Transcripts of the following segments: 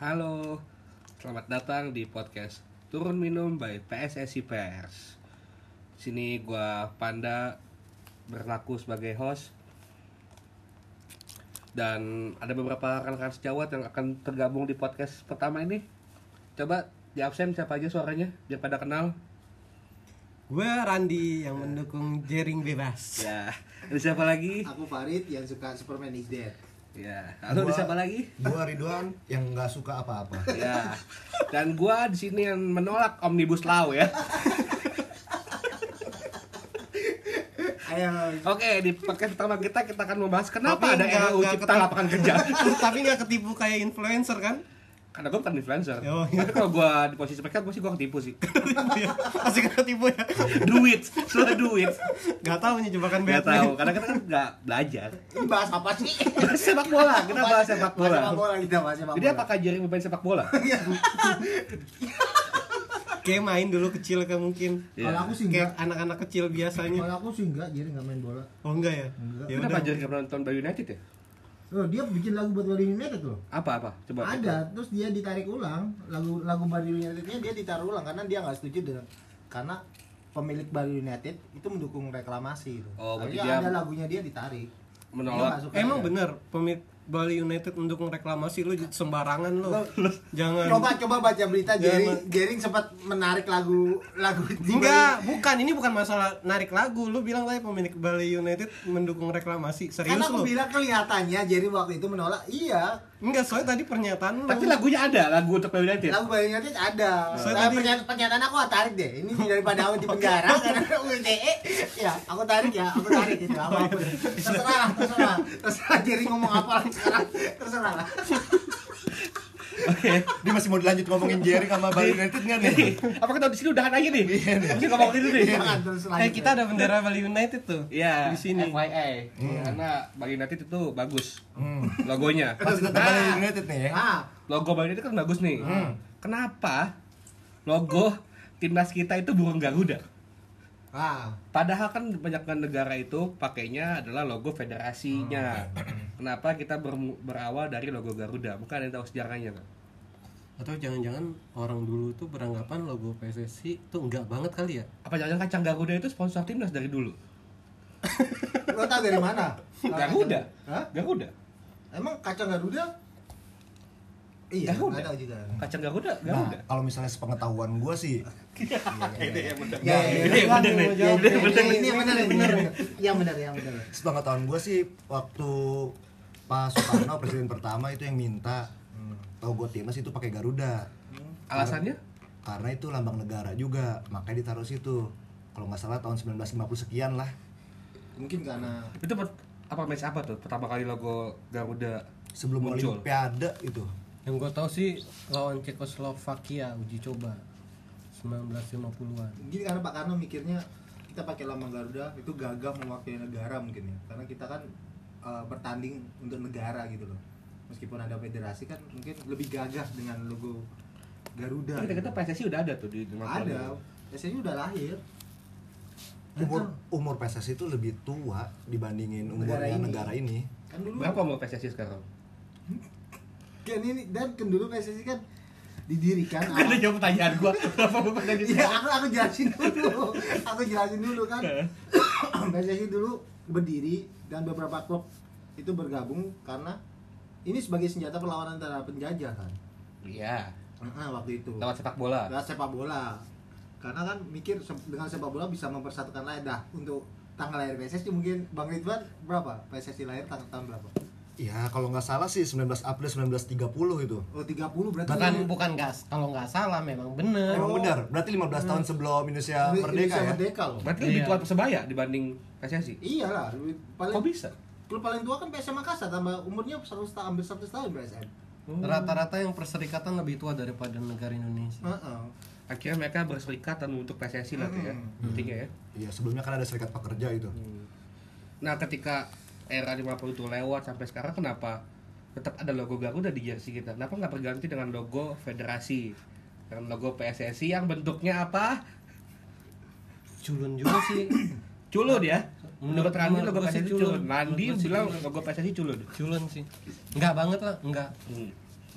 Halo, selamat datang di podcast Turun Minum by PSSI Pers. Sini gua Panda berlaku sebagai host dan ada beberapa rekan-rekan sejawat yang akan tergabung di podcast pertama ini. Coba di absen siapa aja suaranya biar pada kenal. Gue Randi yang mendukung jaring bebas. Ya, ada siapa lagi? Aku Farid yang suka Superman is Dead. Ya, ada Gua- siapa lagi? Gua Ridwan yang nggak suka apa-apa. Ya, dan gua di sini yang menolak omnibus law ya. Ayo. Oke, di podcast pertama kita kita akan membahas kenapa Tapi ada RUU nggak Cipta. Lapangan Kerja. Tapi nggak ketipu kayak influencer kan? Karena gue bukan influencer. Oh, iya. Tapi kalau gue di posisi mereka, gue sih gue ketipu sih. Masih kena tipu ya? duit, soal duit. Gak tahu nih jebakan Gak Batman. tahu, karena kita kan nggak belajar. Ini bahas apa sih? sepak bola, kita bahas sepak Bahas bola. sepak bola kita bahas sepak Jadi bola. apakah jaring bermain sepak bola? Kayak main dulu kecil kan mungkin. Iya. Kalau aku sih Kayak enggak. anak-anak kecil biasanya. Kalau aku sih enggak, jadi enggak main bola. Oh enggak ya? Enggak. Ya Kenapa udah. jaring nggak pernah nonton Bali United ya? Oh, dia bikin lagu buat Bali United loh. Apa apa? Coba. Ada, terus dia ditarik ulang lagu lagu Bali Unitednya dia ditaruh ulang karena dia nggak setuju dengan karena pemilik Bali United itu mendukung reklamasi itu. Oh, berarti dia- ada lagunya dia ditarik. Menolak. Dia Emang aja. bener pemilik Bali United mendukung reklamasi lu sembarangan lu. Jangan. Coba coba baca berita Jering Jangan. Jering sempat menarik lagu lagu di Enggak, bukan. Ini bukan masalah narik lagu. Lu bilang tadi pemilik Bali United mendukung reklamasi. Serius Karena aku lu? bilang kelihatannya Jering waktu itu menolak. Iya, Enggak, soalnya tadi pernyataan lu. Tapi lagunya ada, lagu untuk Bali United. lagu Bali United ada. Saya Nah, tadi- pernyataan, pernyataan aku tarik deh. Ini daripada aku di penjara karena UTE. Ya, aku tarik ya, aku tarik itu apa apa. Terserah lah, terserah. Terserah Jering ngomong apa. Terserah lah. Oke. Dia masih mau dilanjut ngomongin Jerry sama Bali United nggak nih? Nih, apa kita di sini udahan aja nih? Masih ngomong itu nih. Jangan terus lanjut. Eh, kita ada bendera Bali United tuh. Iya, Di sini. FYI. Karena Bali United itu bagus Hmm. logonya. Pasti tetap Bali United nih ya. Ah, Logo Bali United kan bagus nih. Hmm. Kenapa logo timnas kita itu burung Garuda? Ah. Padahal kan banyak negara itu pakainya adalah logo federasinya. Kenapa kita ber- berawal dari logo Garuda? Bukan ada yang tahu sejarahnya kan? Atau jangan-jangan orang dulu tuh beranggapan logo PSSI tuh enggak banget kali ya? Apa jangan kacang Garuda itu sponsor timnas dari dulu? Lo tau dari mana? Garuda. Hah? Garuda. Emang kacang Garuda? Iya, Garuda. tahu juga. Kacang Garuda, Nah, Garuda. kalau misalnya sepengetahuan gua sih, Ini yang benar. Ya, ya, Ini yang benar nih. ya, Ini yang benar. Ini yang benar, yang benar. Yang benar, yang benar. sepengetahuan gua sih waktu Pak Soekarno presiden pertama itu yang minta logo timnas itu pakai Garuda. Alasannya? Karena itu lambang negara juga, makanya ditaruh situ. Kalau nggak salah tahun 1950 sekian lah. Mungkin karena Itu apa match apa tuh? Pertama kali logo Garuda Sebelum muncul. Olimpiade itu. Yang gue tahu sih lawan Cekoslovakia uji coba 1950-an. Mungkin karena Pak Karno mikirnya kita pakai lambang Garuda itu gagah mewakili negara mungkin ya. Karena kita kan eh, bertanding untuk negara gitu loh. Meskipun ada federasi kan mungkin lebih gagah dengan logo Garuda. Kita kita PSSI udah ada tuh di ada. Biasanya udah lahir. Umur umur PSSI itu lebih tua dibandingin umurnya Negara ini. negara ini. Kan dulu Berapa mau PSSI sekarang? Kan ini dan kan dulu PSSI kan didirikan Gak ada jawab pertanyaan gua. Berapa mau PSSI Iya, sekarang? aku aku jelasin dulu. aku jelasin dulu kan. PSSI dulu berdiri dan beberapa klub itu bergabung karena ini sebagai senjata perlawanan terhadap penjajah kan. Iya. Nah, waktu itu. Lewat sepak bola. Lewat sepak bola. Karena kan mikir dengan sepak bola bisa mempersatukan lahir dah untuk tanggal lahir PSSI mungkin Bang Ridwan berapa? PSSI lahir tanggal tahun berapa? Ya kalau nggak salah sih 19 April 1930 itu. Oh 30 berarti Bukan bukan gas. Kalau nggak salah memang bener. Emang benar, berarti 15 tahun sebelum Indonesia Indonesia merdeka ya. merdeka loh. Berarti lebih Iya. tua Persebaya dibanding PSSI. Iyalah, paling Kok bisa? klub paling tua kan PSM Makassar tambah umurnya 100 tahun hampir 100 tahun PSM. Rata-rata yang perserikatan lebih tua daripada negara Indonesia. Heeh. Akhirnya mereka berserikat dan untuk PSSI lah tuh ya. Intinya ya. Iya, sebelumnya kan ada serikat pekerja itu. Nah, ketika era 50 itu lewat sampai sekarang kenapa tetap ada logo Garuda di jersey kita? Kenapa nggak berganti dengan logo federasi? Dengan logo PSSI yang bentuknya apa? Culun juga sih. Culun ya. Menurut menurut logo PSSI culun. culun. Sih bilang logo PSSI culun. Culun sih. Enggak banget lah, enggak. Hmm.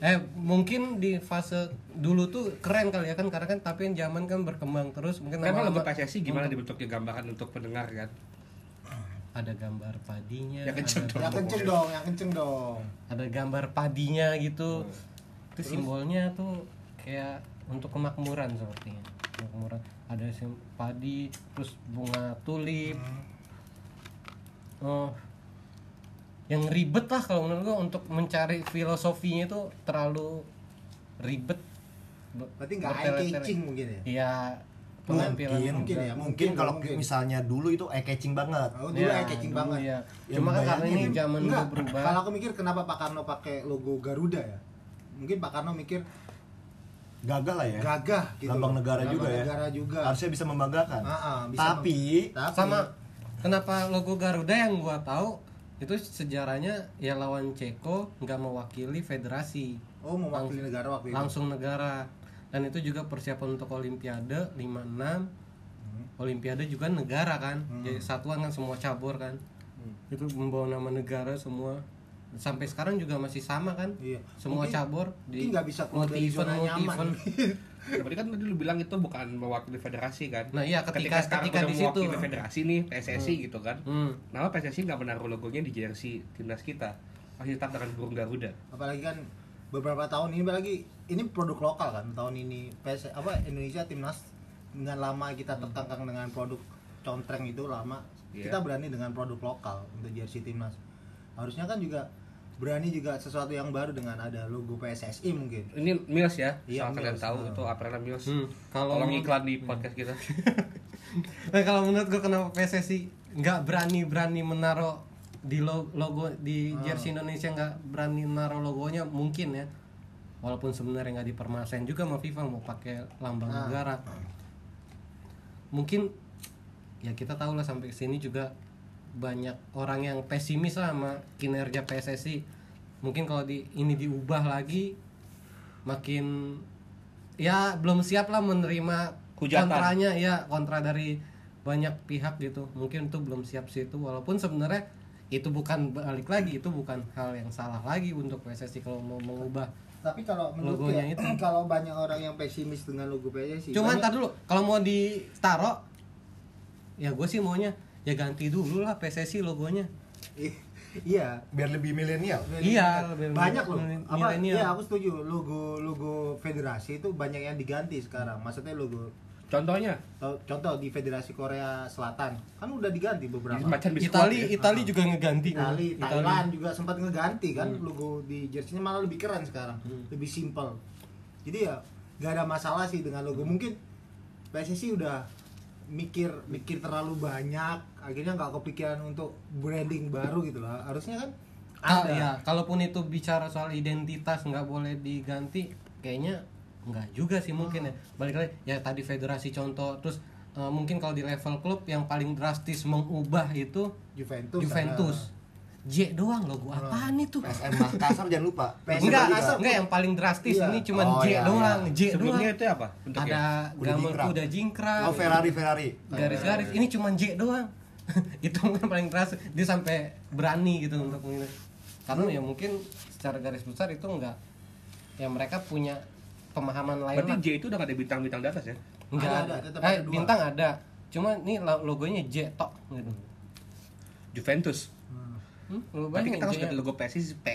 eh mungkin di fase dulu tuh keren kali ya kan karena kan tapi yang zaman kan berkembang terus mungkin Kan logo PSSI gimana dibentuknya gambaran untuk pendengar kan? Ada gambar padinya Ya, kenceng ada, yang kenceng dong yang kenceng dong. Ada gambar padinya gitu. Itu simbolnya tuh kayak untuk kemakmuran sepertinya. Kemakmuran. Ada sim padi terus bunga tulip. Oh. Yang ribet lah kalau menurut gua untuk mencari filosofinya itu terlalu ribet. Be- berarti nggak eye catching mungkin ya? Iya, penampilan mungkin mungkin ya, mungkin mungkin, kalau mungkin. misalnya dulu itu eye catching banget. Oh dulu Iya, eye catching dulu banget. Ya. Ya, Cuma kan karena ini zaman Enggak, udah berubah. kalau aku mikir kenapa Pak Karno pakai logo Garuda ya? Mungkin Pak Karno mikir gagal lah ya. Gagah gitu. Lambang negara Lambang juga ya. negara juga. Harusnya bisa membanggakan. Ah, ah, bisa tapi tapi sama kenapa logo Garuda yang gua tahu itu sejarahnya ya lawan Ceko nggak mewakili federasi. Oh mewakili negara waktu itu. langsung negara dan itu juga persiapan untuk Olimpiade 56 Hmm. Olimpiade juga negara kan jadi satuan kan semua cabur kan Hmm. itu membawa nama negara semua sampai sekarang juga masih sama kan Iya. semua Mungkin- cabur mungkin nggak bisa keluar dari zona nyaman. berarti kan tadi lu bilang itu bukan mewakili federasi kan? Nah, iya, ketika- sekarang ketika udah di situ. mewakili federasi nih PSSI gitu kan. Hmm. Kenapa PSSI nggak menaruh logonya di jersey timnas kita? Masih tetap dengan burung Garuda. apalagi kan beberapa tahun ini apalagi ini produk lokal kan tahun ini PS apa Indonesia timnas dengan lama kita terkangkang dengan produk contreng itu lama Iya. kita berani dengan produk lokal untuk jersey timnas harusnya kan juga berani juga sesuatu yang baru dengan ada logo PSSI mungkin Ini Mills ya, Iya, soal kalian tahu Ah. itu April Mills. Hmm, kalau Tolong iklan di podcast kita. Nah, kalau menurut gue kenapa PSSI nggak berani berani menaruh di lo- logo di jersey Indonesia nggak berani naruh logonya mungkin ya walaupun sebenarnya nggak dipermasalahin juga sama FIFA mau pakai lambang Ah. negara. Mungkin ya kita tahu lah sampai sini juga banyak orang yang pesimis lah sama kinerja PSSI mungkin kalau di ini diubah lagi makin ya belum siap lah menerima Hujatan. kontranya ya kontra dari banyak pihak gitu. Mungkin itu belum siap sih itu walaupun sebenarnya itu bukan balik lagi itu bukan hal yang salah lagi untuk PSSI kalau mau mengubah tapi kalau menurut Logonya ya, itu. kalau banyak orang yang pesimis dengan logo PSSI Cuman banyak- ntar dulu, kalau mau ditaro, ya gue sih maunya ya ganti dulu lah PSSI logonya. Iya. Biar lebih milenial. Iya, lebih- banyak loh. Apa? Milenial. ya aku setuju. Logo logo federasi itu banyak yang diganti sekarang. Maksudnya logo Contohnya, tau- contoh di federasi Korea Selatan. Kan udah diganti beberapa. Macan biskuit. Itali, ya. Itali juga ngeganti. Itali, Itali. Thailand juga sempat ngeganti kan? Logo di jersey malah lebih keren sekarang. Lebih simple. Jadi ya nggak ada masalah sih dengan logo. Mungkin PSSI udah mikir mikir terlalu banyak. Akhirnya nggak kepikiran untuk branding baru gitu lah. Harusnya kan Ah, ada. ya, kalaupun itu bicara soal identitas nggak boleh diganti, kayaknya nggak juga sih mungkin ya. Balik lagi, ya tadi federasi contoh, terus eh, mungkin kalau di level klub yang paling drastis mengubah itu Juventus Juventus. J doang logo apaan itu? PSM Makassar jangan lupa PSM Enggak, Makassar. enggak yang paling drastis Iya. ini cuman Oh, J iya, doang, iya. J doang. Sebelumnya itu apa? Bentuknya? Ada gambar jingkrak. kuda jingkrak. oh Ferrari Ferrari garis-garis ini cuma J doang itu mungkin paling keras dia sampai berani gitu untuk ini karena ya mungkin secara garis besar itu enggak ya mereka punya pemahaman lain Berarti lah J itu udah gak ada bintang-bintang di atas ya? enggak Ada, ada, eh ada dua. bintang ada cuma ini lo- logonya J tok gitu Juventus. hmm, Berarti bayangin kita harus ganti logo PSSI P.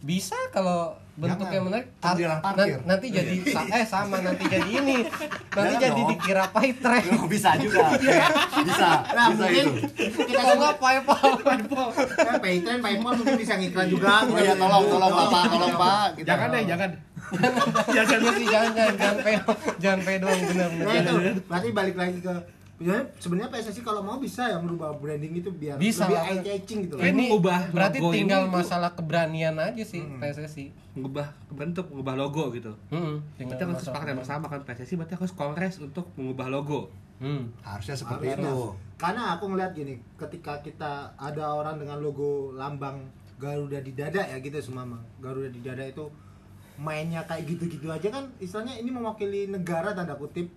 bisa kalau bentuknya Jangan. menarik Kan dia orang parkir. nan- nanti jadi sa- eh sama nanti jadi ini nanti Jangan jadi dong. dikira paitre Oh, bisa juga bisa Nah, bisa mungkin itu kita nggak paypal paypal Paytren, Paymall mungkin bisa ngiklan juga. oh ya tolong tolong bapak tolong pak. Jangan deh, jangan. jangan sih jangan jangan jangan pe jangan pe doang bener bener Nah itu berarti balik lagi ke sebenarnya sebenarnya PSSI kalau mau bisa ya merubah branding itu biar Bisa lebih eye catching gitu loh. Ini mengubah berarti logo tinggal masalah keberanian aja sih PSSI Mengubah bentuk, mengubah logo gitu. hmm, Kita harus sepakat yang bersama kan PSSI berarti harus kongres untuk mengubah logo. hmm. harusnya seperti Harusnya. itu Karena aku ngeliat gini, ketika kita ada orang dengan logo lambang Garuda di dada ya gitu semama. Garuda di dada itu mainnya kayak gitu-gitu aja kan istilahnya ini mewakili negara tanda kutip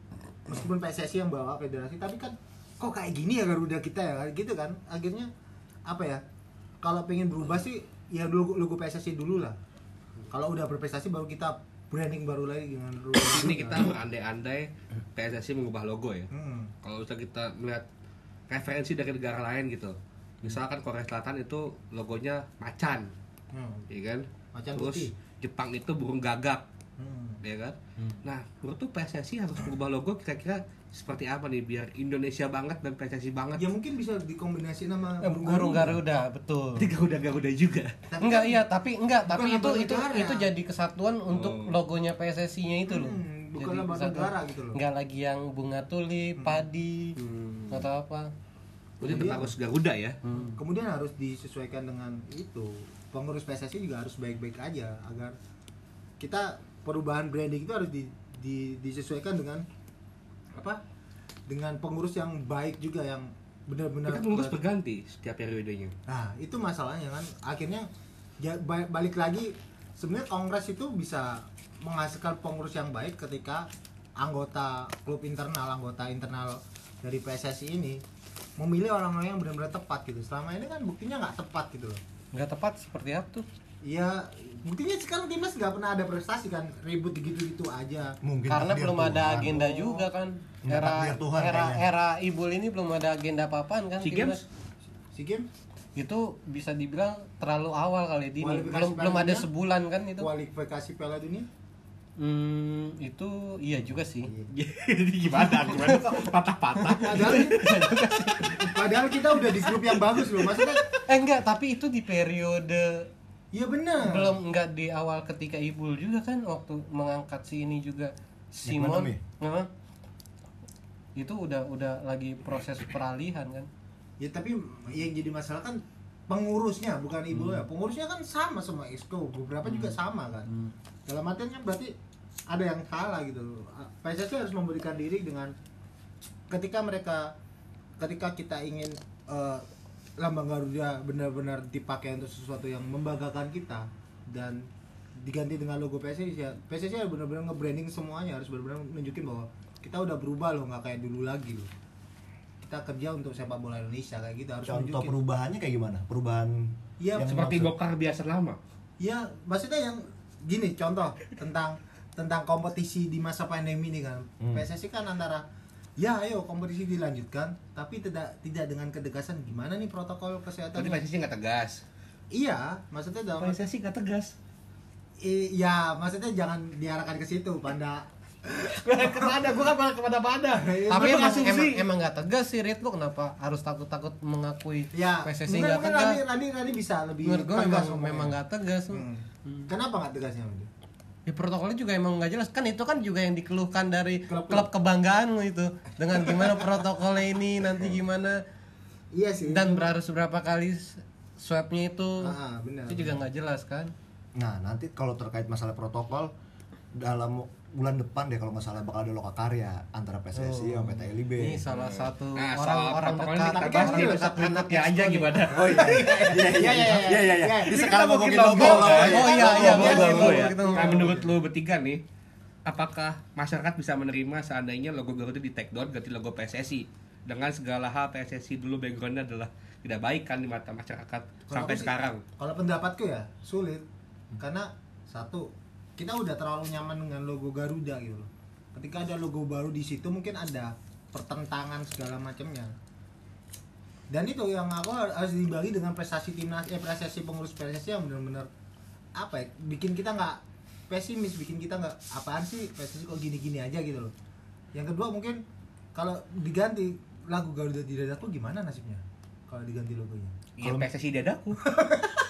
meskipun PSSI yang bawa federasi tapi kan kok kayak gini ya Garuda kita ya gitu kan akhirnya apa ya kalau pengen berubah sih ya logo logo PSSI dulu lah kalau udah berprestasi baru kita branding baru lagi dengan Ini kita berandai-andai PSSI mengubah logo ya. Hmm. Kalau misalnya kita melihat referensi dari negara lain gitu. Misalkan Korea Selatan itu logonya macan, Hmm. ya kan? Macan Terus putih. Jepang itu burung gagak, Hmm. ya kan? Nah, menurut tuh PSSI harus mengubah logo kira-kira seperti apa nih biar Indonesia banget dan PSSI banget. Ya mungkin bisa dikombinasi nama Eh, burung Garuda betul Tapi Garuda Garuda juga. Tapi enggak kan- iya tapi enggak tapi itu itu negara. itu jadi kesatuan untuk Oh. logonya PSSI-nya itu loh Hmm, bukan Jadi kesatuan. negara gitu loh. enggak lagi yang bunga tulip padi Hmm. atau apa Jadi Kemudian- tetap harus Garuda ya. Kemudian harus disesuaikan dengan itu. Pengurus PSSI juga harus baik-baik aja agar kita perubahan branding itu harus di, di- disesuaikan dengan apa? Dengan pengurus yang baik juga yang benar-benar kan pengurus ber- berganti setiap periodenya. Nah, itu masalahnya kan. Akhirnya ya, ba- balik lagi sebenarnya kongres itu bisa menghasilkan pengurus yang baik ketika anggota klub internal, anggota internal dari PSSI ini memilih orang-orang yang benar-benar tepat gitu. Selama ini kan buktinya nggak tepat gitu loh. Enggak tepat seperti apa tuh Iya, buktinya sekarang timnas nggak pernah ada prestasi kan, ribut gitu-gitu aja. Mungkin karena belum ada Tuhan. agenda juga kan era Tuhan era kayaknya. era ibul ini belum ada agenda apa-apaan kan Si timnas. Games Si game itu bisa dibilang terlalu awal kali Kualifikasi belum belum ada sebulan kan itu kualifikasi Piala Dunia hmm, itu iya juga sih. Jadi gimana? Gimana? Patah-patah. padahal padahal kita udah di grup yang bagus loh. Maksudnya eh enggak tapi itu di periode iya benar. belum enggak di awal ketika Ibul juga kan waktu mengangkat si ini juga. Simon? Heeh. itu udah udah lagi proses peralihan kan. Ya tapi yang jadi masalah kan pengurusnya bukan ibu Hmm. ya. Pengurusnya kan sama sama Exco beberapa juga sama kan. Dalam artian kan berarti ada yang salah gitu loh. PSSI harus memberikan diri dengan ketika mereka ketika kita ingin eh, lambang Garuda benar-benar dipakai untuk sesuatu yang membanggakan kita dan diganti dengan logo PSSI ya PSSI harus benar-benar nge-branding semuanya harus benar-benar nunjukin bahwa kita udah berubah loh nggak kayak dulu lagi loh kita kerja untuk sepak bola Indonesia kayak gitu harus Contoh nunjukin perubahannya kayak gimana? Perubahan Iya, yang Seperti maksud- Gokar biasa lama. Ya, maksudnya yang gini contoh tentang tentang kompetisi di masa pandemi ini kan. Hmm. PSSI kan antara ya ayo kompetisi dilanjutkan tapi tidak tidak dengan kedegasan gimana nih protokol Berarti kesehatannya. PSSI nggak tegas. Iya, maksudnya dalam PSSI nggak tegas. I- ya maksudnya jangan diarahkan ke situ Panda. Ke mana? Gua kan malah ke mana-mana. tapi Gua emang emang emang nggak tegas sih Rit lu kenapa harus takut-takut mengakui Ya, PSSI nggak tegas Rani, Rani bisa lebih menurut gue tegas memang memang nggak tegas Hmm. Kenapa nggak tegasnya? Ya protokolnya juga emang nggak jelas. Kan itu kan juga yang dikeluhkan dari Klub- klub, kebanggaan lu itu dengan gimana protokolnya ini nanti gimana. Iya sih. dan harus berapa kali swabnya itu. Ah, benar. itu juga nggak jelas kan? Nah, nanti kalau terkait masalah protokol dalam bulan depan deh kalau nggak salah bakal ada loka karya antara PSSI sama PT LIB. Oh. ini salah satu Nah, orang-orang dekat kita Tapi kan episode anak berikutnya aja Exco nih. gimana? Oh iya. Iya iya iya. Iya iya iya. Ini sekarang ngomongin logo. Oh iya iya iya, iya, gua ya. Nah, menurut lu bertiga nih, apakah masyarakat bisa menerima seandainya logo Garuda di take down ganti logo PSSI dengan segala hal PSSI dulu backgroundnya adalah tidak baik kan di mata masyarakat sampai sekarang. Kalau pendapatku ya sulit karena satu kita udah terlalu nyaman dengan logo Garuda gitu loh. Ketika ada logo baru di situ mungkin ada pertentangan segala macamnya. Dan itu yang aku har- harus dibagi dengan prestasi timnas, eh prestasi pengurus PSSI yang benar-benar apa ya, bikin kita nggak pesimis, bikin kita nggak apaan sih PSSI kok gini-gini aja gitu loh. Yang kedua mungkin kalau diganti lagu Garuda di dadaku gimana nasibnya? Kalau diganti logonya? Iya PSSI dadaku.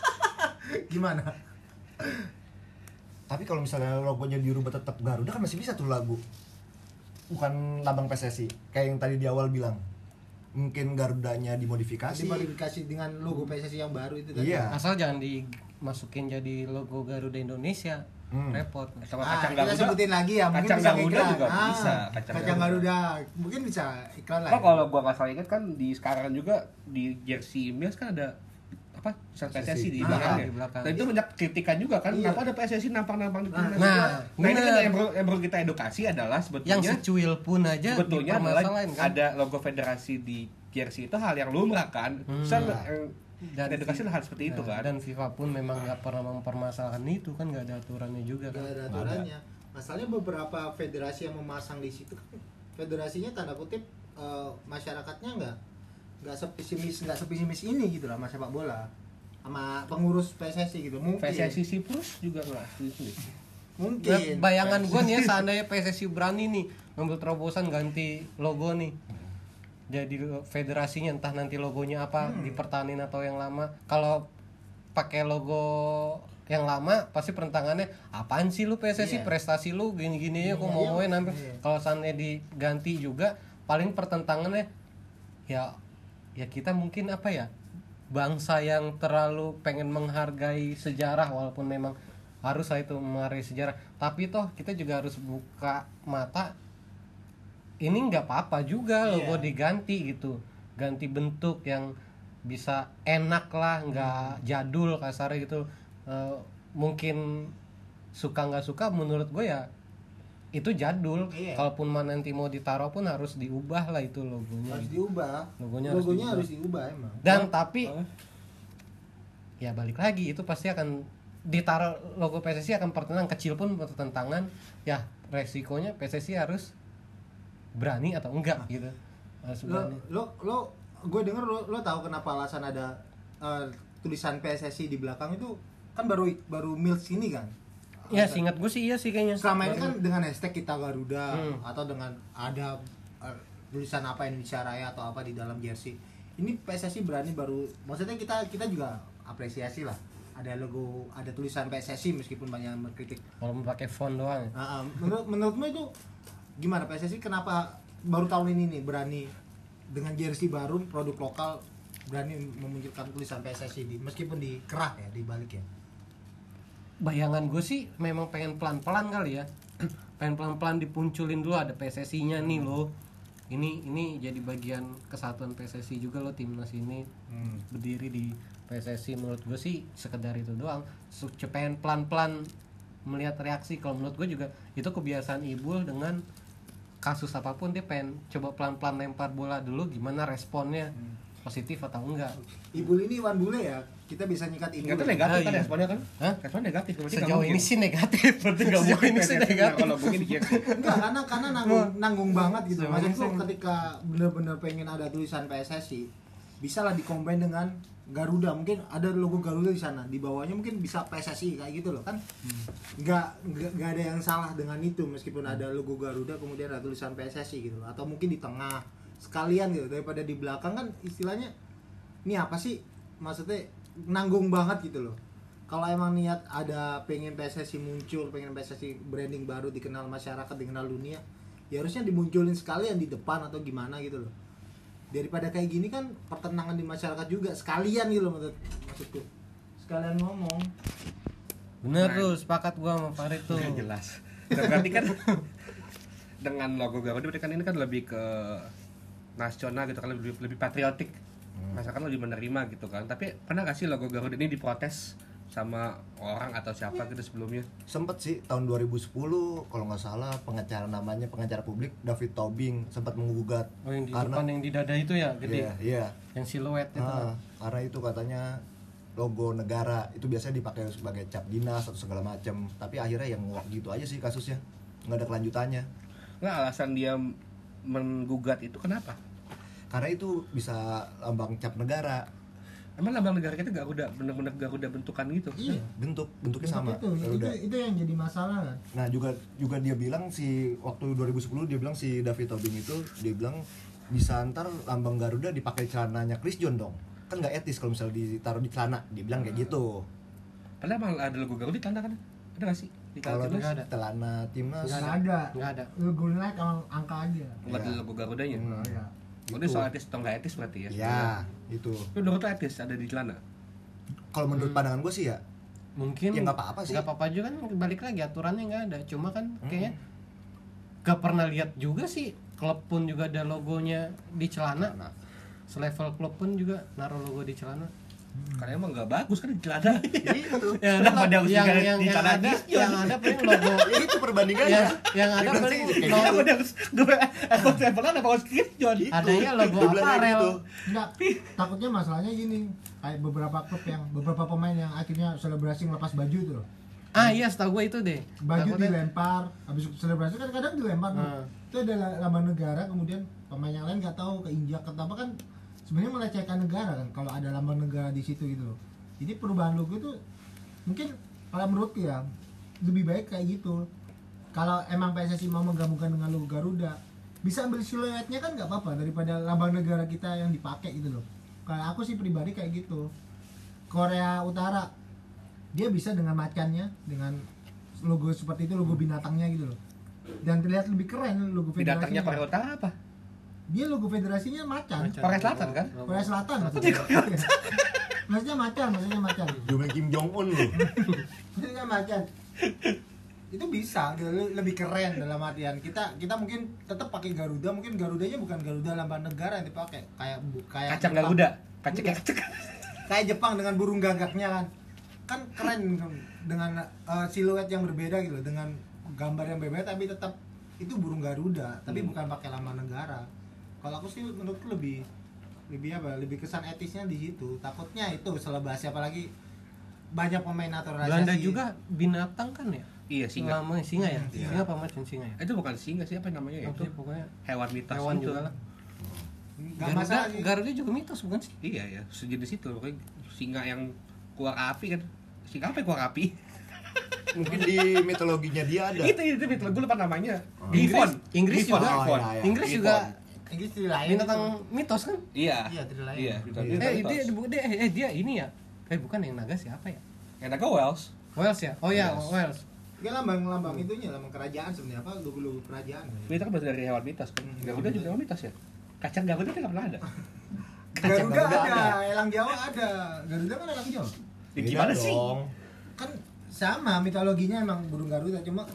Gimana? Tapi kalau misalnya logonya dirubah tetap Garuda kan masih bisa tuh lagu. Bukan lambang PSSI kayak yang tadi di awal bilang. Mungkin Garudanya dimodifikasi. dimodifikasi dengan logo PSSI yang baru itu tadi. Iya. asal jangan dimasukin jadi logo Garuda Indonesia Hmm. repot Sama Ah, kacang kita Garuda. sebutin lagi ya, mungkin Kacang bisa Garuda iklan. juga Ah, bisa, Kacang, kacang Garuda. Mungkin bisa iklan lah. Oh, kalau gua nggak salah ingat kan di sekarang juga di jersey Mills kan ada apa tulisan PSSI di Ah, belakangnya. di belakang. Dan itu banyak kritikan juga kan, Iya. kenapa ada PSSI nampang-nampang di timnas. Nah, nah ini kan yang perlu, yang perlu kita edukasi adalah sebetulnya yang secuil pun aja sebetulnya adalah dipermasalahin kan ada logo federasi di jersey itu hal yang lumrah kan. Hmm. Misal, eh, Dan edukasi hal seperti itu Nah, kan dan FIFA pun memang nggak pernah mempermasalahkan itu kan nggak ada aturannya juga Gak kan ada aturannya. Masalahnya beberapa federasi yang memasang di situ kan federasinya tanda kutip eh, masyarakatnya nggak nggak sepesimis nggak sepesimis ini gitu lah sama sepak bola. Sama pengurus PSSI gitu mungkin. PSSI Siprus juga nggak setuju. Mungkin. Nah, bayangan gue nih ya seandainya PSSI berani nih ngambil terobosan ganti logo nih. Jadi federasinya entah nanti logonya apa dipertahanin atau yang lama. Kalau pakai logo yang lama pasti pertentangannya apaan sih lu PSSI Iya. prestasi lu gini-gini ya kok Iya, mau mauin sampai Iya. kalau seandainya diganti juga paling pertentangannya ya ya kita mungkin apa ya bangsa yang terlalu pengen menghargai sejarah walaupun memang harus lah itu menghargai sejarah. Tapi toh kita juga harus buka mata ini nggak apa-apa juga logo Iya. diganti gitu. Ganti bentuk yang bisa enak lah nggak jadul kasarnya gitu. Eh, mungkin suka nggak suka menurut gue ya itu jadul. Iya. kalaupun mana nanti mau ditaruh pun harus diubah lah itu logonya. Harus diubah. Logonya harus logonya diubah. harus diubah emang. Dan tapi ya balik lagi itu pasti akan ditaruh logo PSSI akan pertentangan kecil pun pertentangan ya resikonya PSSI harus berani atau enggak gitu. Harus lo berani. lo lo gue denger lo lo tahu kenapa alasan ada eh, tulisan PSSI di belakang itu? Kan baru baru Mills ini kan ya singkat gue sih iya sih kayaknya selama ini kan dengan hashtag kita Garuda Hmm. atau dengan ada eh, tulisan apa Indonesia Raya atau apa di dalam jersey ini PSSI berani baru maksudnya kita kita juga apresiasi lah. Ada logo ada tulisan PSSI meskipun banyak yang berkritik. Walaupun pakai font doang. Nah, ah, menurut menurutmu itu gimana PSSI kenapa baru tahun ini nih berani dengan jersey baru produk lokal berani memunculkan tulisan PSSI di meskipun di kerah ya di balik ya bayangan gue sih memang pengen pelan-pelan kali ya. Pengen pelan-pelan dipunculin dulu ada PSSI-nya nih loh. Ini ini jadi bagian kesatuan PSSI juga loh timnas ini. Berdiri di PSSI menurut gue sih sekedar itu doang. Su- pengen pelan-pelan melihat reaksi. Kalau menurut gue juga itu kebiasaan Ibul dengan kasus apa pun dia pengen coba pelan-pelan lempar bola dulu gimana responnya positif atau enggak. Ibu ini Iwan Bule ya kita bisa nyikat Nggak tuh negatif Ah, kan iya. responnya kan? Hah? responnya negatif berarti sejauh mungkin. ini sih negatif berarti nggak mungkin sih PSSI, negatif. Kalau mungkin di jersey. enggak karena karena nanggung nanggung banget gitu. Maksudku ketika bener-bener pengen ada tulisan PSSI bisa lah dikombin dengan Garuda. Mungkin ada logo Garuda di sana. Di bawahnya mungkin bisa PSSI kayak gitu loh kan? Nggak nggak nggak ada yang salah dengan itu meskipun ada logo Garuda kemudian ada tulisan PSSI gitu loh. Atau mungkin di tengah. Sekalian gitu daripada di belakang kan istilahnya ini apa sih? Maksudnya nanggung banget gitu loh. Kalau emang niat ada pengen PSSI muncul pengen PSSI branding baru dikenal masyarakat dikenal dunia ya harusnya dimunculin sekalian di depan atau gimana gitu loh. Daripada kayak gini kan pertentangan di masyarakat juga sekalian gitu loh maksud maksudku. Sekalian ngomong. Bener tuh sepakat gua sama Farid tuh. Nggak jelas. Dan berarti kan dengan logo Garuda berarti kan ini kan lebih ke nasional gitu kan lebih lebih patriotik masyarakat lebih menerima gitu kan. Tapi pernah gak sih logo Garuda ini diprotes sama orang atau siapa gitu sebelumnya? Sempet sih tahun 2010 kalau nggak salah pengacara namanya pengacara publik David Tobing sempat menggugat. Oh yang di karena depan yang di dada itu ya gede? Iya iya. Yang siluet itu. Ah, karena itu katanya logo negara itu biasanya dipakai sebagai cap dinas atau segala macam tapi akhirnya yang nguak gitu aja sih kasusnya nggak ada kelanjutannya. Nggak alasan dia menggugat itu kenapa karena itu bisa lambang cap negara. Emang lambang negara kita Garuda bener-bener Garuda bentukan gitu? Iya bentuk bentuknya sama itu, itu Garuda. itu yang jadi masalah kan? Nah juga juga dia bilang si waktu 2010 dia bilang si David Tobing itu dia bilang bisa ntar lambang Garuda dipakai celananya Chris John dong. Kan nggak etis kalau misalnya ditaruh di celana dia bilang kayak gitu. Padahal emang ada logo Garuda di tanda kan? Ada gak sih? Di kalau nggak ada. celana timnas. Nggak ada. Nggak ada. Logo sama angka aja. Buat Iya. logo Garudanya? Hmm. Oh, ini Itu. soal etis atau nggak etis berarti ya? ya itu Itu logo tuh etis ada di celana. kalau menurut pandangan gue sih ya mungkin Ya, nggak apa-apa sih. nggak apa-apa juga kan balik lagi aturannya nggak ada cuma kan Hmm. kayaknya gak pernah lihat juga sih klub pun juga ada logonya di celana Nah, selevel klub pun juga naruh logo di celana Karena emang nggak bagus kan di celana. itu yang Kenapa ada harus yang yang, yang celana ada yang ada paling logo Ya, itu perbandingannya yang yang ada paling logo Kenapa dia harus gue Apple Apple ada pakai Chris John? gitu. adanya logo aparel. Enggak, takutnya masalahnya gini kayak beberapa klub yang beberapa pemain yang akhirnya selebrasi ngelepas baju tuh loh. ah iya setahu gue itu deh baju Takutnya- dilempar habis selebrasi kan kadang dilempar tuh. Hmm. itu ada lambang negara kemudian pemain yang lain nggak tahu keinjak atau apa kan sebenarnya melecehkan negara kan kalau ada lambang negara di situ gitu loh. Jadi perubahan logo itu mungkin kalau menurutku ya lebih baik kayak gitu. Kalau emang PSSI mau menggabungkan dengan logo Garuda bisa ambil siluetnya kan nggak apa-apa daripada lambang negara kita yang dipakai gitu loh. Kalau aku sih pribadi kayak gitu. Korea Utara dia bisa dengan macannya dengan logo seperti itu logo binatangnya gitu loh. Dan terlihat lebih keren logo Binatangnya federasinya Korea Utara apa? Dia logo federasinya macan Macan. Korea Selatan kan? Korea Selatan maksudnya Iya. maksudnya macan maksudnya macan Jumlah Kim Jong Un loh maksudnya macan itu bisa le- lebih keren dalam artian kita kita mungkin tetap pakai Garuda mungkin Garudanya bukan Garuda lambang negara yang dipakai kayak bu- kayak Kacang Jepang. Garuda. Kacang kacang. kayak Jepang dengan burung gagaknya kan kan keren dengan uh, siluet yang berbeda gitu dengan gambar yang berbeda tapi tetap itu burung Garuda tapi Hmm. bukan pakai lambang negara kalau aku sih menurutku lebih lebih apa lebih kesan etisnya di situ takutnya itu selebrasi apalagi banyak pemain naturalisasi Belanda juga binatang kan ya Iya singa. Lama singa ya Iya. singa apa macan singa ya Itu bukan singa sih apa namanya ya? Itu pokoknya hewan mitos hewan itu. juga lah nggak Garuda, masalah sih Garuda juga mitos bukan sih Iya ya, sejenis itu pokoknya singa yang keluar api kan. Singa apa yang keluar api? Mungkin di mitologinya dia ada itu itu itu gue lupa namanya. Oh. Griffon. Inggris Griffon, juga. Oh, iya, iya. Inggris Griffon. juga Inggris tidak lain binatang itu. mitos kan Iya. iya tidak lain Iya, itu Iya. eh mitos. dia, dia eh, eh, dia ini ya eh bukan yang naga siapa ya Yang naga Wales. Wales ya oh ya Wales. Wales dia lambang-lambang itunya lambang kerajaan sebenarnya apa logo-logo kerajaan Itu kan berasal dari hewan mitos kan. Hmm, Garuda juga hewan mitos ya. Kacang Garuda nggak pernah ada. Kacang Garuda Garuda ada, ada. elang Jawa ada. Garuda kan elang Jawa. Ya, gimana sih? dong. Kan sama mitologinya emang burung Garuda cuma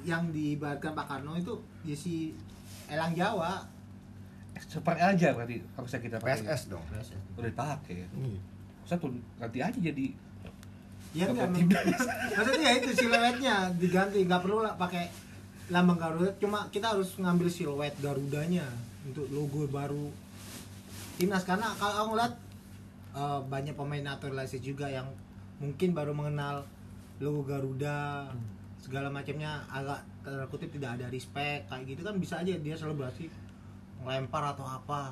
yang diibaratkan Pak Karno itu ya si elang Jawa. Super aja berarti harusnya kita pakai. PSS dong. Udah dipakai. Iya. Satu ganti aja jadi Ya enggak Logo Maksudnya ya itu siluetnya diganti, nggak perlu lah pakai lambang Garuda, cuma kita harus ngambil siluet Garudanya untuk logo baru. Timnas karena kalau aku ngeliat eh, banyak pemain naturalisasi juga yang mungkin baru mengenal logo Garuda segala macamnya. Agak tanda kutip tidak ada respect kayak gitu kan bisa aja dia selebrasi ngelempar atau apa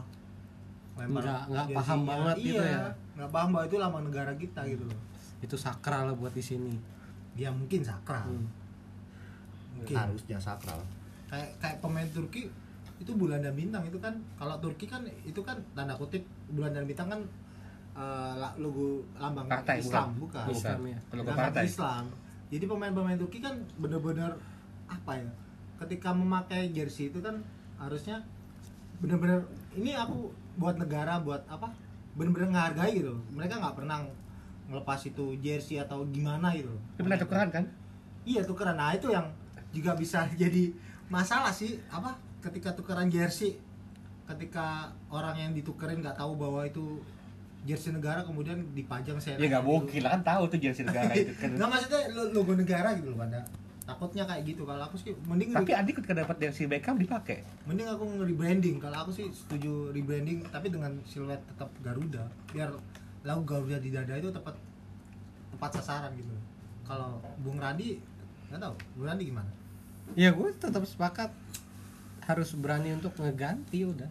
Nggak- nggak jersinya. paham banget iya, gitu ya. nggak paham bahwa itu lambang negara kita gitu loh itu sakral lah buat di sini ya mungkin sakral Hmm. mungkin harusnya sakral kayak kayak pemain Turki itu bulan dan bintang itu kan kalau Turki kan itu kan tanda kutip bulan dan bintang kan eh, la- logo lambang Partai, Islam bukan? bukan, Islam ya partai. Islam jadi pemain-pemain Turki kan bener-bener apa ya ketika memakai jersey itu kan harusnya bener-bener ini aku buat negara buat apa? Bener-bener menghargai gitu mereka nggak pernah ngelepas itu jersey atau gimana gitu Itu pernah tukeran kan? Iya tukeran. Nah itu yang juga bisa jadi masalah sih. Apa? Ketika tukeran jersey ketika orang yang ditukerin nggak tahu bahwa itu jersey negara kemudian dipajang saya Ya nggak mungkin lah. Kan tahu tuh jersey negara itu kan. nggak maksudnya lo- logo negara gitu loh pada takutnya kayak gitu. Kalau aku sih mending Tapi adik ketika dapat jersey Beckham dipakai. mending aku nge-rebranding. Kalau aku sih setuju rebranding tapi dengan siluet tetap Garuda. Biar lagu Garuda di dada itu tepat tepat sasaran gitu. Kalau Bung Radi nggak tahu. Bung Radi gimana? Ya gue tetap sepakat. Harus berani untuk ngeganti udah.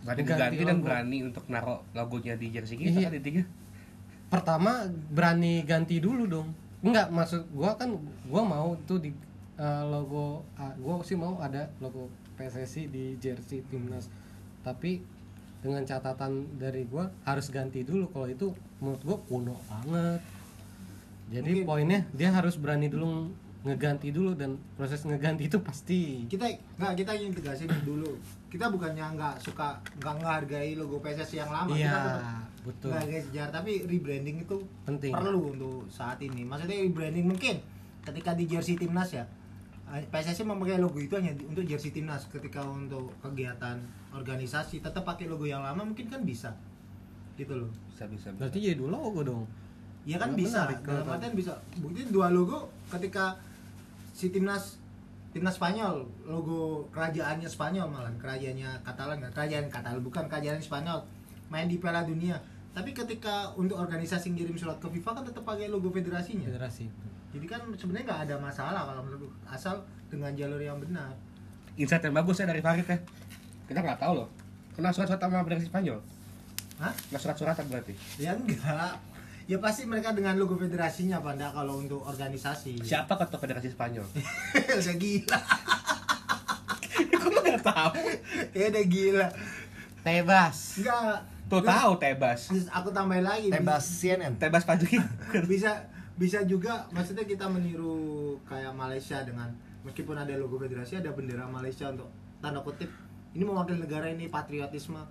Berani Ganti ganti dan logo. berani untuk naruh logonya di jersey kita Iya. kan intinya. pertama berani ganti dulu dong enggak maksud gua kan gua mau tuh di eh, logo ah, gua sih mau ada logo PSSI di jersey timnas. Tapi dengan catatan dari gua harus ganti dulu. Kalau itu menurut gua kuno banget. Jadi Mungkin- poinnya dia harus berani dulu ngeganti dulu dan proses ngeganti itu pasti. Kita nggak kita ingin tegasin dulu. Kita bukannya nggak suka nggak menghargai logo PSSI yang lama. Iya kita tetap betul. menghargai sejarah tapi rebranding itu penting perlu untuk saat ini. Maksudnya rebranding mungkin ketika di jersey timnas ya eh, PSSI memakai logo itu hanya untuk jersey timnas. Ketika untuk kegiatan organisasi tetap pakai logo yang lama mungkin kan bisa. Gitu loh. Bisa bisa bisa. berarti jadi dua logo dong. Ya kan Nggak bisa. dalam artian bisa. Bukti dua logo ketika si timnas timnas Spanyol logo kerajaannya Spanyol malah kerajaannya Katalan nggak kerajaan Katalan bukan kerajaan Spanyol main di Piala Dunia. Tapi ketika untuk organisasi ngirim surat ke FIFA kan tetap pakai logo federasinya. Federasi. Jadi kan sebenarnya nggak ada masalah kalau menurut asal dengan jalur yang benar. Insight yang bagus ya dari Farid ya. Kita nggak tahu loh. Kena surat-surat sama federasi Spanyol? Hah? kena surat-suratan berarti? Ya enggak ya pasti mereka dengan logo federasinya pada kalau untuk organisasi. Siapa ketua federasi Spanyol? Udah gila. Aku nggak tahu? Ya udah gila. Tebas. Enggak tuh Terus- tahu tebas. Terus aku tambahin lagi tebas CNN tebas pagi bisa bisa juga maksudnya kita meniru kayak Malaysia dengan meskipun ada logo federasi ada bendera Malaysia untuk tanda kutip ini mewakili negara ini patriotisme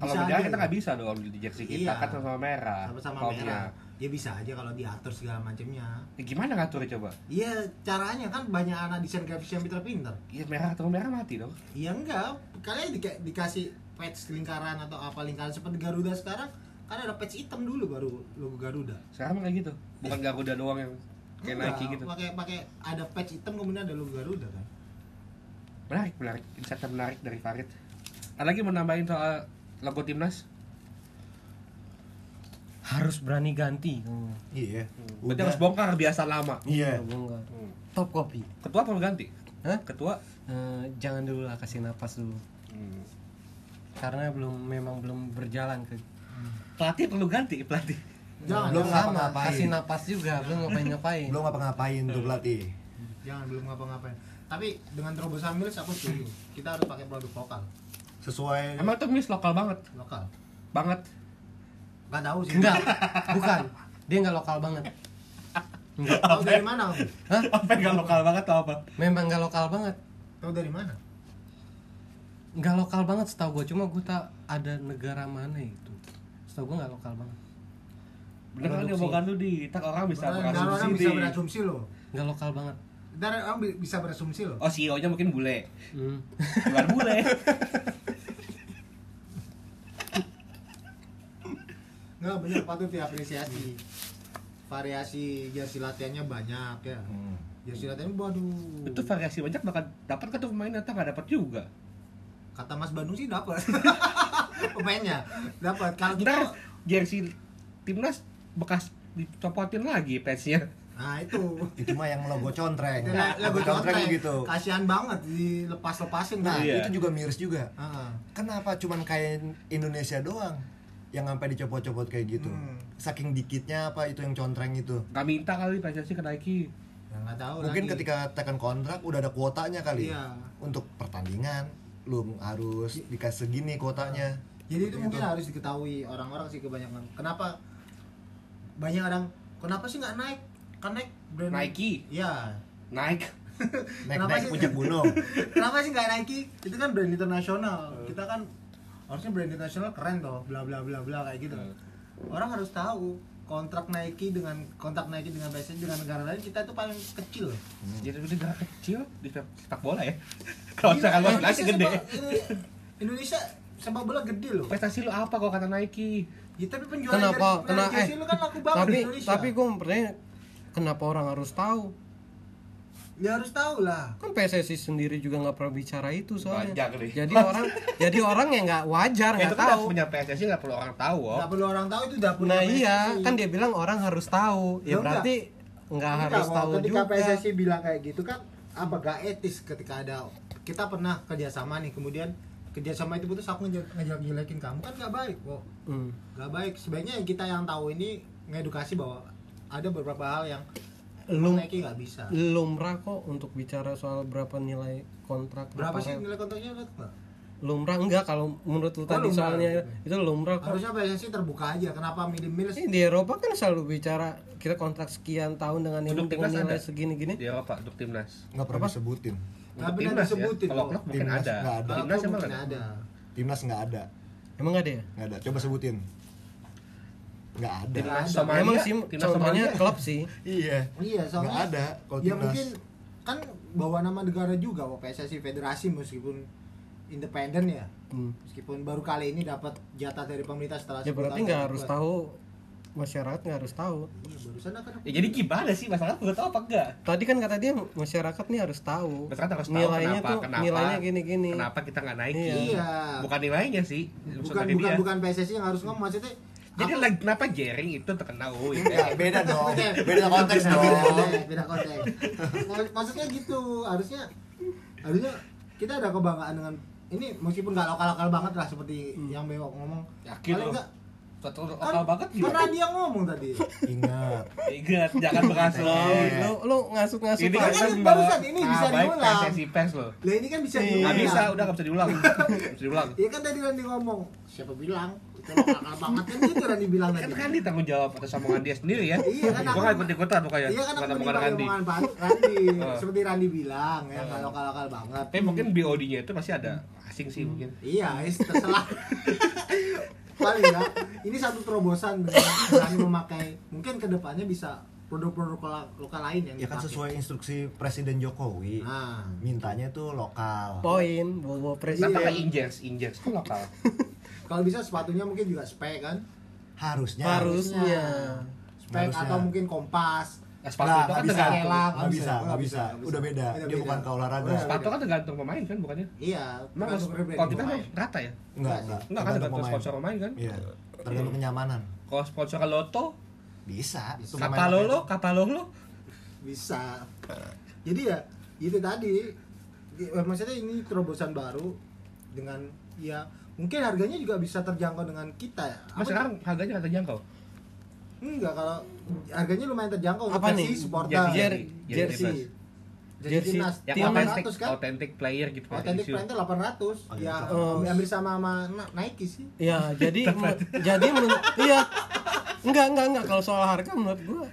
kalau aja. kita nggak bisa dong di jersey kita Iya. kan sama-sama merah sama-sama merah. Ya bisa aja kalau diatur segala macamnya Ya, gimana ngatur coba? Iya caranya kan banyak anak desain grafis yang pinter-pinter. Iya merah atau merah mati dong. Iya enggak. Kalian di- dikasih patch lingkaran atau apa lingkaran seperti Garuda sekarang kan ada patch hitam dulu baru logo Garuda. Sekarang kayak gitu. Bukan Garuda doang yang kayak Enggak, Nike gitu. pakai pakai ada patch hitam kemudian ada logo Garuda kan. Menarik menarik. Insight menarik dari Farid. Ada lagi mau nambahin soal logo timnas? Harus berani ganti. Hmm. iya. Berarti harus bongkar biasa lama. Iya. Bongkar. Hmm. top kopi. Ketua perlu ganti? Hah? ketua? Eh, jangan dulu lah kasih napas dulu. Hmm. karena belum memang belum berjalan ke pelatih perlu ganti pelatih. Jangan Belum sama kasih napas juga belum ngapain ngapain belum ngapa-ngapain tuh pelatih. Jangan belum ngapa-ngapain. Tapi dengan terobosan Mills aku setuju. Kita harus pakai produk lokal sesuai. Emang tuh miss lokal banget? Lokal. Banget. Nggak tahu sih. Enggak. Bukan. Dia nggak lokal banget. Enggak. Tahu dari mana? Hah? apa yang nggak lokal banget atau apa? Memang nggak lokal banget. Tahu dari mana? Nggak lokal banget setahu gue cuma gue tak ada negara mana itu. Setahu gue nggak lokal banget. Bener kan Produksi. diomongan lu di tak orang bisa Orang- orang berasumsi bisa berasumsi loh. Lokal banget Ntar orang bi- bisa berasumsi loh. Oh CEO nya mungkin bule. Hmm. bukan bule. Nggak banyak patut diapresiasi. Variasi jersey latihannya banyak ya. Hmm. jersey latihan waduh. Itu variasi banyak bakal dapat ke tuh pemain atau nggak dapat juga? Kata Mas Bandung sih dapat. Pemainnya dapat. Kalau kita jersey timnas bekas dicopotin lagi patchnya nah itu. Itu mah yang logo contreng. Lah, lagu contreng contreng. gitu. Kasihan banget dilepas-lepasin nah kan Iya. itu juga miris juga. Ah. kenapa cuman kayak Indonesia doang yang sampai dicopot-copot kayak gitu? Hmm. saking dikitnya apa itu yang contreng itu? Nggak minta kali PSSI ke Nike. Nggak tahu mungkin lagi. ketika tekan kontrak udah ada kuotanya kali. Iya. untuk pertandingan lu harus dikasih segini kuotanya. Jadi itu Seperti mungkin harus diketahui orang-orang sih kebanyakan. Kenapa? Banyak orang kenapa sih nggak naik kan brand Nike. Ya Nike. Kenapa naik sih? puncak gunung. Kenapa sih nggak Nike? Itu kan brand internasional. Kita kan harusnya brand internasional keren toh bla bla bla bla kayak gitu. Orang harus tahu kontrak Nike dengan kontrak Nike dengan PSSI dengan negara lain kita itu paling kecil. Jadi itu negara kecil di sepak bola ya? Kalau misalkan luas Indonesia gede. sepak- Indonesia sepak bola gede loh. Prestasi lu apa kalau kata Nike? Ya tapi penjualan kenapa? Kenapa eh kan laku banget tapi di Indonesia. tapi gue mempertanya kenapa orang harus tahu? Ya harus tahu lah. Kan PSSI sendiri juga nggak pernah bicara itu soalnya. Banyak nih. jadi orang jadi orang yang nggak wajar itu nggak kan tahu. punya PSSI nggak perlu orang tahu oh. nggak perlu orang tahu itu udah punya nah iya PSSI. kan dia bilang orang harus tahu. Ya ya berarti nggak Enggak, harus kalau tahu ketika juga. PSSI bilang kayak gitu kan apa gak etis ketika ada kita pernah kerjasama nih kemudian kerjasama itu putus aku ngejelek ngejelekin kamu. Kan nggak baik kok Hmm. nggak baik. Sebaiknya kita yang tahu ini ngedukasi bahwa ada beberapa hal yang Lum- Nike nggak bisa lumrah kok untuk bicara soal berapa nilai kontrak berapa apa sih rel. nilai kontraknya nggak lumrah enggak kalau menurut lu Oh, tadi lumrah. soalnya itu lumrah kok harusnya PSSI terbuka aja kenapa middle middle Ini di Eropa kan selalu bicara kita kontrak sekian tahun dengan ini Untuk dengan timnas nilai ada. segini-gini. di Eropa untuk timnas nggak pernah disebutin nggak Untuk pernah timnas ya. disebutin kalau kok. klub mungkin Timnas ada. Kalau timnas emang mungkin ada ada timnas nggak ada Emang nggak ada ya? nggak ada coba sebutin nggak ada Timnas. Somalia Emang sih timnas Somalia klub sih. iya iya nggak soalnya ada kalau ya timnas mungkin kan bawa nama negara juga kok PSSI federasi meskipun independen ya Hmm. meskipun baru kali ini dapat jatah dari pemerintah setelah ya 10 berarti nggak harus buat- tahu masyarakat nggak harus tahu iya barusan kan Ya jadi gimana sih masalah udah tahu apa enggak? tadi kan kata dia masyarakat nih harus tahu Masyarakat harus tahu nilainya kenapa, tuh kenapa, nilainya gini gini Kenapa kita nggak naik? Iya. iya Bukan nilainya sih. bukan bukan dia. bukan PSSI yang harus ngomong maksudnya Jadi lagi kenapa Jering itu terkenal oh, Ya, ya. beda dong. Beda konteks beda dong. konteks, beda konteks Mak- maksudnya gitu harusnya harusnya kita ada kebanggaan dengan ini meskipun nggak lokal-lokal banget lah seperti yang Bewok ngomong Yakin paling lo? nggak Satu kan banget pernah gimana? dia ngomong tadi Ingat. Ingat, jangan berasal. Eh. lu lu ngasuk ngasuk Ini kan kita barusan ini bisa baik diulang. PSSI pers loh. lah ini kan bisa Iya. diulang Nggak bisa, udah nggak bisa diulang. Bisa diulang. Iya kan tadi Randy ngomong siapa bilang itu lokal banget kan gitu Randy bilang Kan tadi kan dia tanggung jawab atas omongan dia sendiri ya. Iya kan aku- nggak ikut ikutan pokoknya. Iya kan aku omongan menimbang Randi. Randy Oh. seperti Randy bilang ya nggak lokal-lokal banget Tapi mungkin BOD-nya itu masih ada asing sih mungkin. Iya, terserah. Paling enggak, ini satu terobosan dengan berani memakai mungkin ke depannya bisa produk-produk lokal, lokal lain yang Ya kan dipakai. sesuai instruksi Presiden Jokowi. Nah, Mintanya tuh lokal. poin bobo Kenapa presiden nggak Injers? Injers kan lokal. kalau bisa sepatunya mungkin juga spek kan? Harusnya. harusnya Spek Harusnya. atau mungkin kompas. Nah, sepatu Nggak, itu kan bisa. tergantung. Nggak bisa, bisa, nggak bisa. bisa. Udah beda. Udah Dia beda. bukan ke olahraga. Udah Sepatu kan tergantung pemain kan bukannya? Iya, Emang kalau kita mah rata ya? Enggak, enggak. Enggak kan Tergantung pemain. sponsor pemain kan? Iya. Tergantung kenyamanan. Kalau sponsor Loto, Bisa. Itu kapal pemain lolo, kapal lolo. bisa. Jadi ya itu tadi di- maksudnya ini terobosan baru dengan ya mungkin harganya juga bisa terjangkau dengan kita ya. Mas Apa- sekarang harganya nggak terjangkau. Enggak, kalau harganya lumayan terjangkau untuk Apa nih? supporter. Jersey, Jer- jersey, jersey. Yang 800 kan? authentic player gitu. Authentic brand 800. Oh, ya, gitu. Oh. ambil sama sama Nike sih. ya jadi jadi iya enggak enggak enggak kalau soal harga menurut gua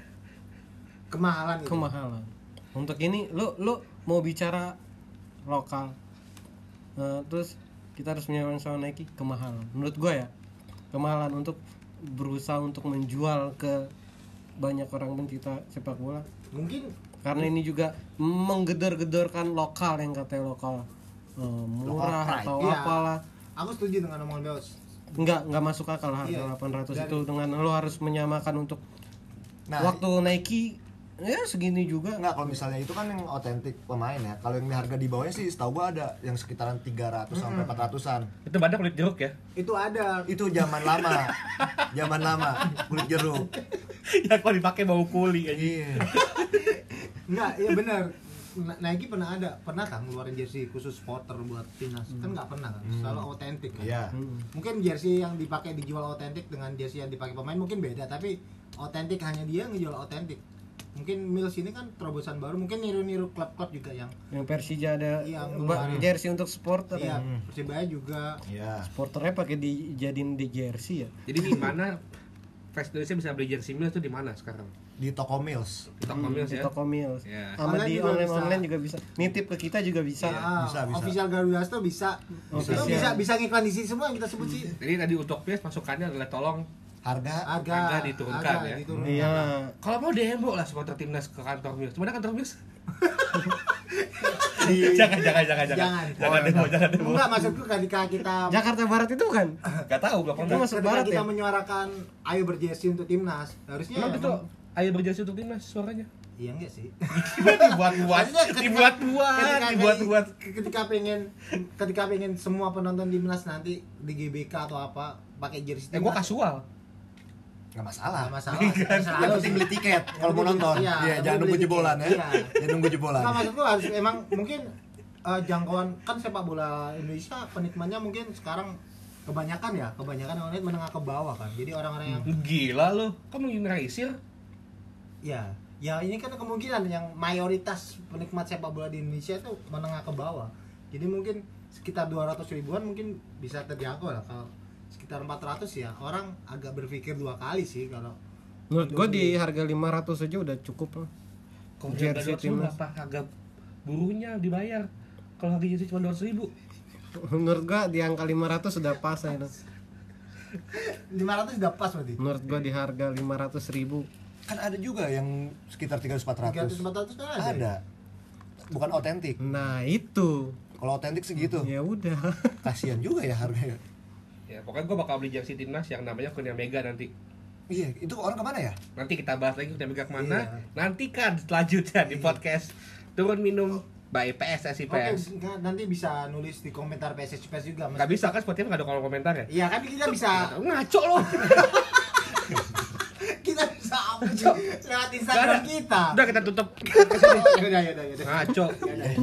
Kemahalan gitu. kemahalan untuk ini lu lu mau bicara lokal Eh, terus kita harus menyewa sama Nike kemahalan menurut gua ya kemahalan untuk berusaha untuk menjual ke banyak orang pencinta sepak bola Mungkin karena ini juga menggedor-gedorkan lokal yang katanya lokal eh, murah pride. atau Iya. apalah aku setuju dengan omongan Beos. nggak nggak masuk akal harga Iya. 800 Dan- itu dengan lo harus menyamakan untuk Nah, waktu Nike ya segini juga Enggak, kalau misalnya itu kan yang otentik pemain ya. Kalau yang harga di bawahnya sih setahu gua ada yang sekitaran 300 sampai 400-an. Itu badak kulit jeruk ya. Itu ada. Itu zaman lama. zaman lama kulit jeruk. ya kalau dipakai bau kuli aja. Iya. Enggak, iya benar. Na- Nike pernah ada, pernah kan ngeluarin jersey khusus supporter buat timnas? Kan nggak pernah kan, selalu otentik kan. Iya. Hmm. Mungkin jersey yang dipakai dijual otentik dengan jersey yang dipakai pemain mungkin beda, tapi otentik hanya dia yang ngejual otentik. Mungkin Mills ini kan terobosan baru, mungkin niru-niru klub-klub juga yang yang Persija ada ngeluarin. jersey untuk supporter iya, ya. Persibaya juga Iya. Supporternya pakai dijadiin di jersey ya. Jadi di mana fans Indonesia bisa beli jersey Mills itu di mana sekarang? Di toko Mills. Di Toko Mills di ya. toko Mills. Iya. Sama Online di juga online bisa. online juga bisa. Nitip ke kita juga bisa. Ah, bisa, bisa. official Garuda tuh bisa. Official. Itu bisa bisa ngiklan di sini semua yang kita sebut sih. Jadi tadi untuk Mills masukannya adalah tolong Harga Harga, Harga diturunkan ya. diturunkan. Iya. kalau mau demo lah supporter timnas ke kantor Mills. Cuma kantor Mills? di jangan, jangan, jangan, jangan. Jangan. Jangan demo, jangan demo. Enggak maksudku ketika kita Jakarta Barat itu kan? Gak tahu belum Itu pernah. masuk ketika barat kita ya? menyuarakan ayo berjersey untuk timnas, harusnya Emang ya itu ayo berjersey untuk timnas suaranya. Iya enggak sih? Dibuat-buat, Maksudnya ketika- dibuat-buat, ketika- dibuat-buat. Ketika pengen ketika pengen semua penonton timnas nanti di GBK atau apa pakai jersey Eh gua kasual. Nggak masalah. Nggak masalah. Yang Selalu penting sih. beli tiket kalau mau nonton. iya, yang jangan nunggu jebolan ya. iya. Jangan nunggu jebolan. Enggak maksudku harus emang mungkin eh, jangkauan kan sepak bola Indonesia penikmatnya mungkin sekarang kebanyakan ya kebanyakan orang menengah ke bawah kan jadi orang-orang yang Gila lu, kamu generalisir? ya ya ini kan kemungkinan yang mayoritas penikmat sepak bola di Indonesia itu menengah ke bawah jadi mungkin sekitar 200 ribuan mungkin bisa terjangkau lah kalau sekitar 400 ya orang agak berpikir dua kali sih kalau Menurut gua di harga 500 aja udah cukup lah. Kalau Jersey timnas. berapa harga buruhnya dibayar? Kalau harga jersey cuma 200 ribu Menurut gua di angka 500 sudah pas ya. 500 udah pas berarti Menurut gua di harga 500 ribu Kan ada juga yang sekitar 300 400. 300 400 kan ada, Ada. Bukan otentik. Nah itu kalau otentik segitu ya udah kasihan juga ya harganya Ya, pokoknya gue bakal beli jersey timnas yang namanya Kurnia Mega nanti. iya itu orang ke mana ya Nanti kita bahas lagi Kurnia Mega ke mana. Iya. Nantikan selanjutnya di podcast turun minum by PSSI Oke, PS. nggak- nanti bisa nulis di komentar PSS PS juga. Mas. Gak bisa kan Spotify gak ada kolom komentar ya? Iya kan kita bisa Ngaco loh. kita bisa apa sih? Lewat Instagram kita. Udah kita tutup. Udah, ya udah, ya udah. Ngaco.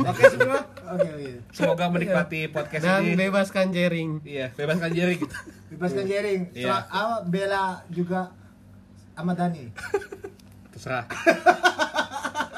Oke semua. Oke. Semoga menikmati podcast dan ini. bebaskan jaring Iya, bebaskan gitu. Bebaskan jaring. Iya. Bella juga Ahmad Dhani. Terserah.